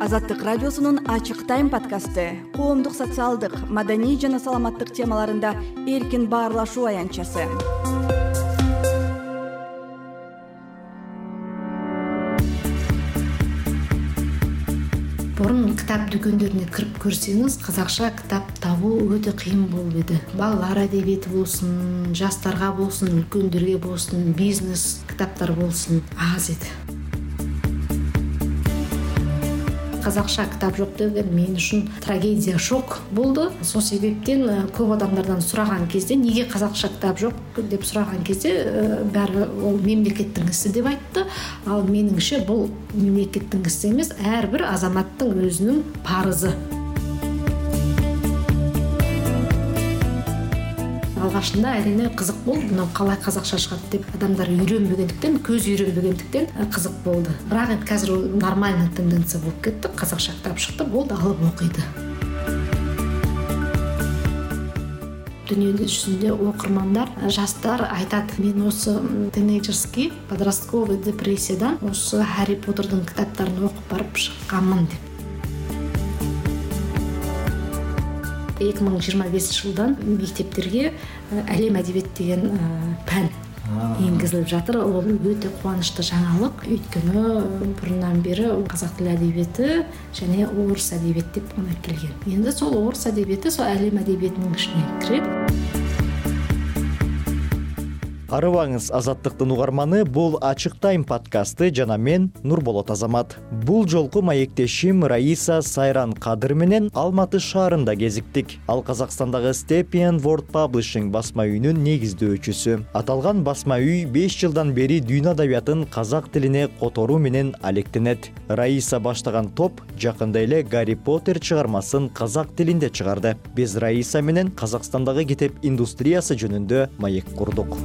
азаттык радиосунун ачык тайм подкасты. Коомдук социалдык маданий жана саламаттык темаларында эркин баарлашуу аянтчасы мурун китап дүкөндөрүнө кирип көрсөңүз казакча китап табуу өтө кыйын болуп эди. Балалар адебиети болсун жаштарга болсун үлкөндөргө болсун бизнес китаптар болсун аз эди казакча китап жок деген мен үчүн трагедия шок болду. Сол себептен э, көп адамдардан сураган кезде эмнеге казакча китап жок? деп сураган кезде э, баары ол мемлекеттин иши деп айтты. Ал менимче бул мемлекеттин иши эмес ар бир азаматтын өзүнүн парызы алгачында әрине кызык болду. Мына калай казакча чыгат деп адамдар үйрөнбөгөндүктөн көзү үйрөнбөгөндүктөн э, кызык болду. Бирок эми азыр нормальный тенденция болуп кетти. Казакча китап чыкты болду алып окуйду. Дүнү жүзүндө окурмандар жаштар айтат мен осы тенейджерский подростковый депрессиядан осы харри поттердин китаптарын окуп барып чыкканмын деп эки миң жыйырма бешинчи жылдан мектептерге әлем әдебиет деген пән энгизилип жатыр. Ол өтө кубанычтуу жаңылык өйткөнү мурундан бери казак тили әдебиети және орус әдебиети деп гана келген. Енді сол орус әдебиети сол әлем әдебиетинин ичине кирет арыбаңыз азаттыктын угарманы бул ачык тайм подкасты жана мен нурболот азамат. Бул жолку маектешим раиса сайран кадыр менен алматы шаарында кезиктик. Ал казакстандагы степиен ворд паблишинг басма үйүнүн негиздөөчүсү. Аталган басма үй беш жылдан бери дүйнө адабиятын казак тилине которуу менен алектенет. Раиса баштаган топ жакында эле гарри поттер чыгармасын казак тилинде чыгарды. Биз раиса менен казакстандагы китеп индустриясы жөнүндө маек курдук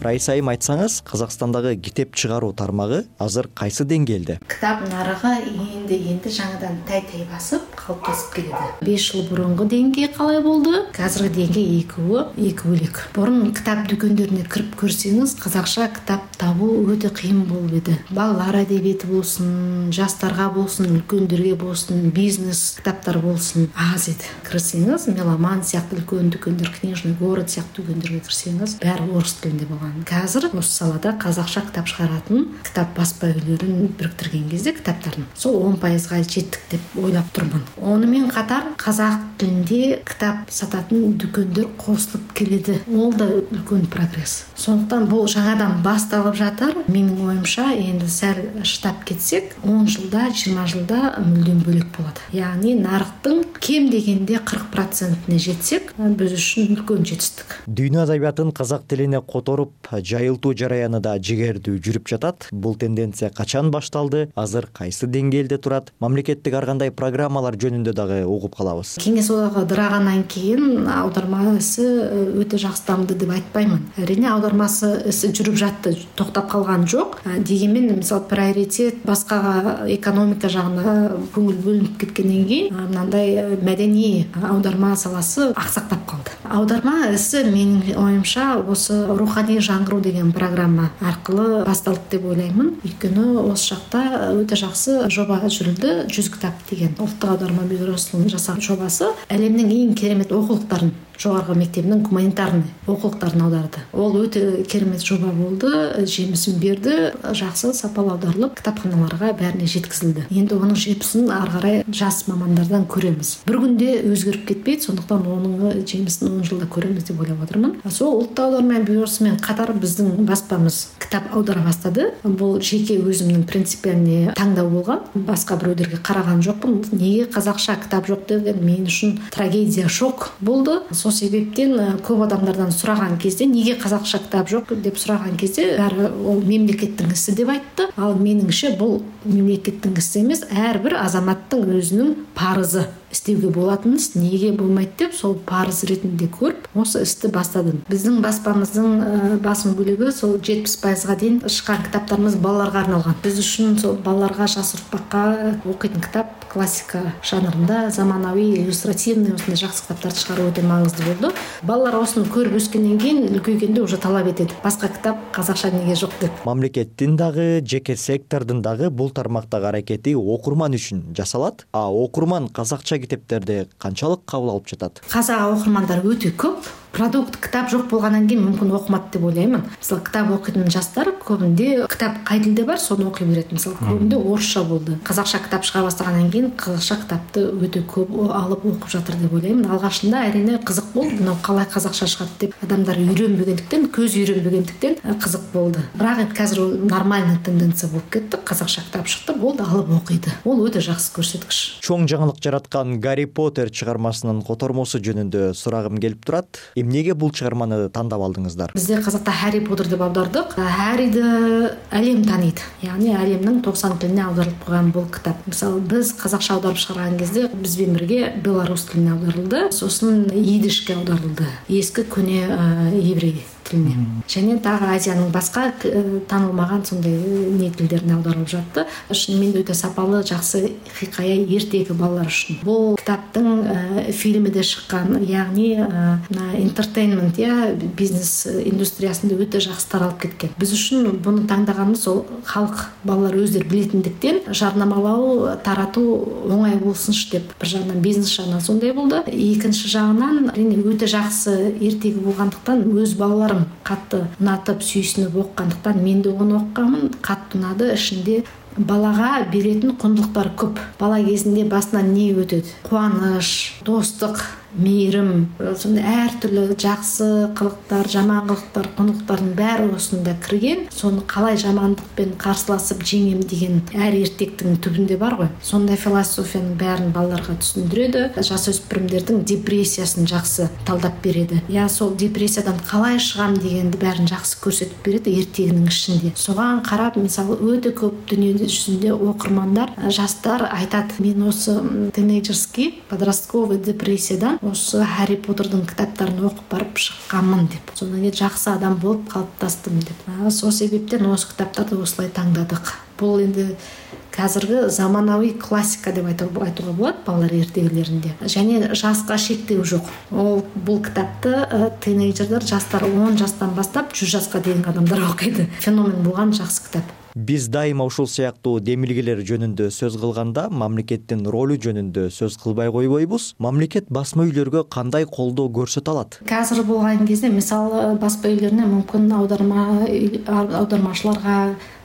раиса айым айтсаңыз казакстандагы китеп чыгаруу тармагы азыр кайсы деңгээлде? Китап нарыгы энди энди жаңыдан тай тай басып калыптасып келеди беш жыл мурунку деңгээ калай болду азыркы деңгээ экөө эки бөлөк мурун китап дүкөндөрүнө кирип көрсөңүз казакча китап табуу өтө кыйын болуп эди балалар адебиети болсун жаштарга болсун үлкөндөргө болсун бизнес китаптар болсун аз эди кирсеңиз меломан сыяктуу үлкөн дүкөндөр книжный город сыяктуу дүкөндөргө кирсеңиз баары орус тилинде болгон азыр осы салада казакча китап чыгаратын китап баспа үйлөрүн бириктирген кезде китаптардын сол он пайызга жеттик деп ойлоп турмун ону менен катар казак тилинде китап сататын дүкөндөр косулуп келеди ол да үлкөн прогресс. Сондуктан бул жаңыдан башталып жатыр. Менин оюмча энди сәл шыдап кетсек он жылда жыйырма жылда мүлдөм бөлөк болот яғни нарыктын кем дегенде кырк процентине жетсек биз үчүн үлкөн жетиштик дүйнө адабиятын казак тилине которуп жайылтуу жараяны да жигердүү жүрүп жатат. Бул тенденция качан башталды? Азыр кайсы деңгээлде турат? Мамлекеттик ар кандай программалар жөнүндө дагы угуп калабыз? Кеңес одағы ыдырагандан кийин аударма isi э, өтө жакшы дамды деп айтпаймын. Әрине аудармасы isi жүрүп жатты токтоп калган жок. Дегенмен мисалы приоритет башкага экономика жагына көңүл бөлүнүп кеткенден кийин э, мәдений аударма саласы аксактап калды аударма isi менин оюмча осы руханий жаңыруу деген программа аркылуу башталды деп ойлоймун өйткөнү осы жакта өтө жакшы жоба жүрүлдү жүз китап деген улуттук аударма бюросунун жасаган жобасы. Әлемдин эң керемет окулуктарын жогорку мектебинин гуманитарный окулуктарын аударды. Ол өтө керемет жоба болду жемисин берди жакшы сапалуу аударылып китапканаларга баарына жеткизилди. Энди анын жемисин ары карай жас мамандардан көрөбүз бир күндө өзгөрүп кетпейт сондуктан онун жемисин он жылда көрөбүз деп ойлоп атырмын сол улуттук аударма бюросу менен катар биздин баспамыз китап аудара баштады бул жеке өзүмдүн принципиальный таңдоо болгон башка бирөөдөргө караган жокмун эмнеге казакча китап жок деген мен үчүн трагедия шок болду себептен э, көп адамдардан сураган кезде эмнеге казакча китап жок? деп сураган кезде баары ол мемлекеттин иши деп айтты. Ал менимче бул мемлекеттин иши эмес ар бир азаматтын өзүнүн парызы истеуге болот эмес неге болбойт деп сол парыз иретинде көрүп осы ишти баштадым биздин баспамыздын э, басым бөлүгү сол жетимиш пайызга чейин чыккан китаптарыбыз балаларга арналган биз үчүн сол балаларга жаш урпакка окуйтун китап классика жанрында заманауий иллюстративный ушундай жакшы китаптарды чыгаруу өтө маңыздуу болду балалар осуну көрүп өскөндөн кийин үлкөйгөндө уже талап этет башка китап казакча эмнеге жок деп. Мамлекеттин дагы жеке сектордун дагы бул тармактагы аракети окурман үчүн жасалат. А окурман казакча китептерди канчалык кабыл алып жатат? Казак окурмандар өтө көп продукт китап жок болгондон кийин мүмкүн окумат деп ойлоймун. Мисалы китап окуйтун жаштар көбүндө китап кай тилде бар сону окуй берет. Мисалы көбүндө орусча болду. Казакча китап чыга баштагандан кийин казакча китапты өтө көп алып окуп жатыр деп ойлоймун. Алгачында әрине кызык болду мына калай казакча чыгат деп адамдар үйрөнбөгөндүктөн көзү үйрөнбөгөндүктөн э, кызык болду. Бирок эми азыр бул нормальный тенденция болуп кетти. Казакча китап чыкты болду алып окуйт ол өтө жакшы көрсөткүч чоң жаңылык жараткан гарри поттер чыгармасынын котормосу жөнүндө сурагым келип турат эмнеге бул чыгарманы тандап алдыңыздар? Бизде казакта харри поттер деп аудардык харриди элем тааныйт яғни әлемнің токсон тилине аударылып койгон бул китап мисалы биз казакча аударып чыгарган кезде биз менен бирге белорус тилине аударылды. Сосын идишке аударылды. Эски көне еврей және дагы азиянын башка э, таанылмаган сондай э, не тилдерине аударылып жатты. Шыны менде өтө сапалуу жакшы хикая эртеги балдар үчүн бул китаптын э, фильми да чыккан яғни мына интертейнмент э бизнес индустриясында өтө жакшы таралып кеткен. Биз үчүн буну таңдаганыбыз ол халк балдар өздөрү билетиндиктен жарнамалоо таратуу оңой болсунчу деп. Бир жагынан бизнес жагынан сондай болду экинчи жагынан әрине өтө жакшы эртеги болгондуктан өз балаларым катты унатып сүйсүнүп окугандыктан мен да ону окуганмын катты унаады ичинде балага беретін кундуктар көп. Бала кезинде басынан эмне өтөт? Кубаныч достук мейирим сондай ар түрдүү жакшы кылыктар жаман кылыктар кундуктардын баары осунда кирген. Сону калай жамандык менен каршылашып жеңем деген ар эртектин түбүндө бар го. Сондай философиянын баарын балдарга түшүндүрөдү. Жаш өспүрүмдөрдүн депрессиясын жакшы талдап берет я сол депрессиядан калай чыгам дегенди баарын жакшы көрсөтүп берет эртегинин ичинде соган карап мисалы өтө көп дүнү жүзүндө окурмандар жаштар айтат мен осы тинейджерский подростковый депрессиядан осы харри поттердин китаптарын окуп барып чыкканмын деп. Сондон кийин жакшы адам болуп калыптастым деп. Сол себептен осы китаптарды осулай таңдадык. Бул энди азыркы заманауий классика деп айтууга болот балдар эртегилеринде және жашка шектөө жок. Ол бул китапты э, тинейджерлер жаштар он жаштан баштап жүз жашка дейинки адамдар окуйт. Феномен болгон жакшы китап биз дайыма ушул сыяктуу демилгелер жөнүндө сөз кылганда мамлекеттин ролу жөнүндө сөз кылбай койбойбуз. Мамлекет басма үйлөргө кандай колдоо көрсөтө алат? Азыр болгон кезде мисалы баспа үйлөрүнө мүмкүн аударма аудармачыларга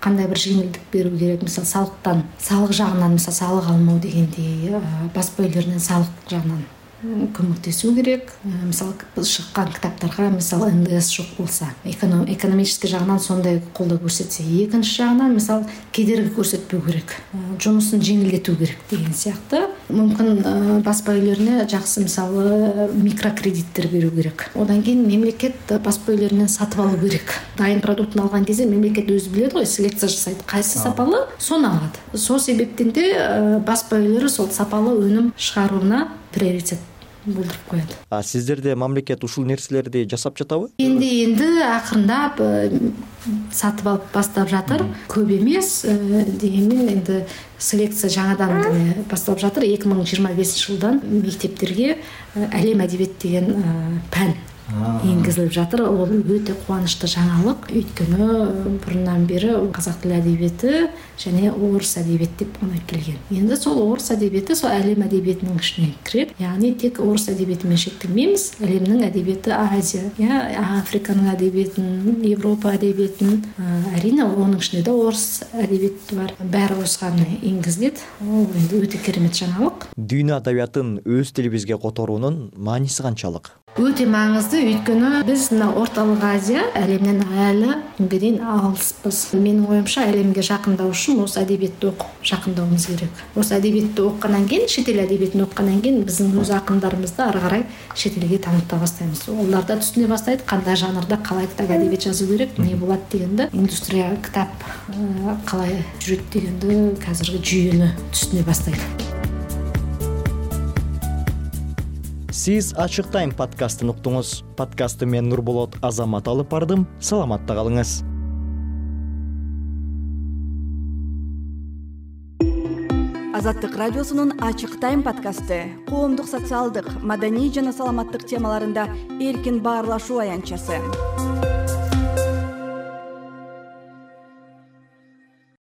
кандай бир жеңилдик берүү керек? Мисалы салыктан салык жагынан мисалы салык алмоо дегендей баспа үйлөрүнө салык жагынан көмөктөшүү керек. Э, мисалы чыккан китаптарга мисалы ндс жок болсо экономический жагынан сондай колдоо көрсөтсө экинчи жагынан мисалы кедерги көрсөтпөө керек. Э, жумусун жеңилдетүү керек деген сыяктуу. Мүмкүн э, баспа үйлөрүнө жакшы мисалы микрокредиттер берүү керек. Одан кийин мемлекет баспа үйлөрүнөн сатып алуу керек. Дайын продуктун алган кезде мемлекет өзү билет го селекция жасайт. Кайсы сапалуу сону алат. Сол себептен да баспа үйлөрү сол сапалуу өнүм чыгарууна приоритет болдуруп коет. А сиздерде мамлекет ушул нерселерди жасап жатабы? Энди энди акырындап э, сатып алып баштап жатыр. Көп эмес э, дегенмен энди селекция жаңыдан деле башталып жатыр. Эки миң жыйырма бешинчи жылдан мектептерге әлем әдебиет деген пән энгизилип жатыр. Ол өтө кубанычтуу жаңылык өйткөнү мурундан бери казак тили адебиети және орус әдебиети деп гана келген енді сол орус әдебиети сол әлем әдебиетінің ішіне кіреді яғни тек орыс әдебиетімен шектелмейміз әлемнің әдебиеті азия иә африканың әдебиетін европа әдебиетін әрине оның ішінде де орыс әдебиеті бар. Бәрі осыған енгізіледі ол енді өте керемет жаңалық дүйнө адабиятын өз тилибизге которуунун мааниси канчалык өте маңызды өйткені біз мына орталық азия әлемнен әлі күнге алыспыз. Менің ойымша әлемге жақындау үшін осы әдебиетті оқып жақындауымыз керек. Осы әдебиетті оқығаннан кейін шетел әдебиетін оқығаннан кейін біздің өз ақындарымызды ары қарай шетелге таныта бастаймыз. Олар да түсіне бастайды қандай жанрда қалай әдебиет жазу керек не болады дегенді. Индустрия кітап қалай жүреді дегенді қазіргі жүйені түсіне бастайды сиз ачык тайм подкастын уктуңуз. Подкастты мен нурболот азамат алып бардым. Саламатта калыңыз. Азаттык радиосунун ачык тайм подкасты. Коомдук социалдык маданий жана саламаттык темаларында эркин баарлашуу аянтчасы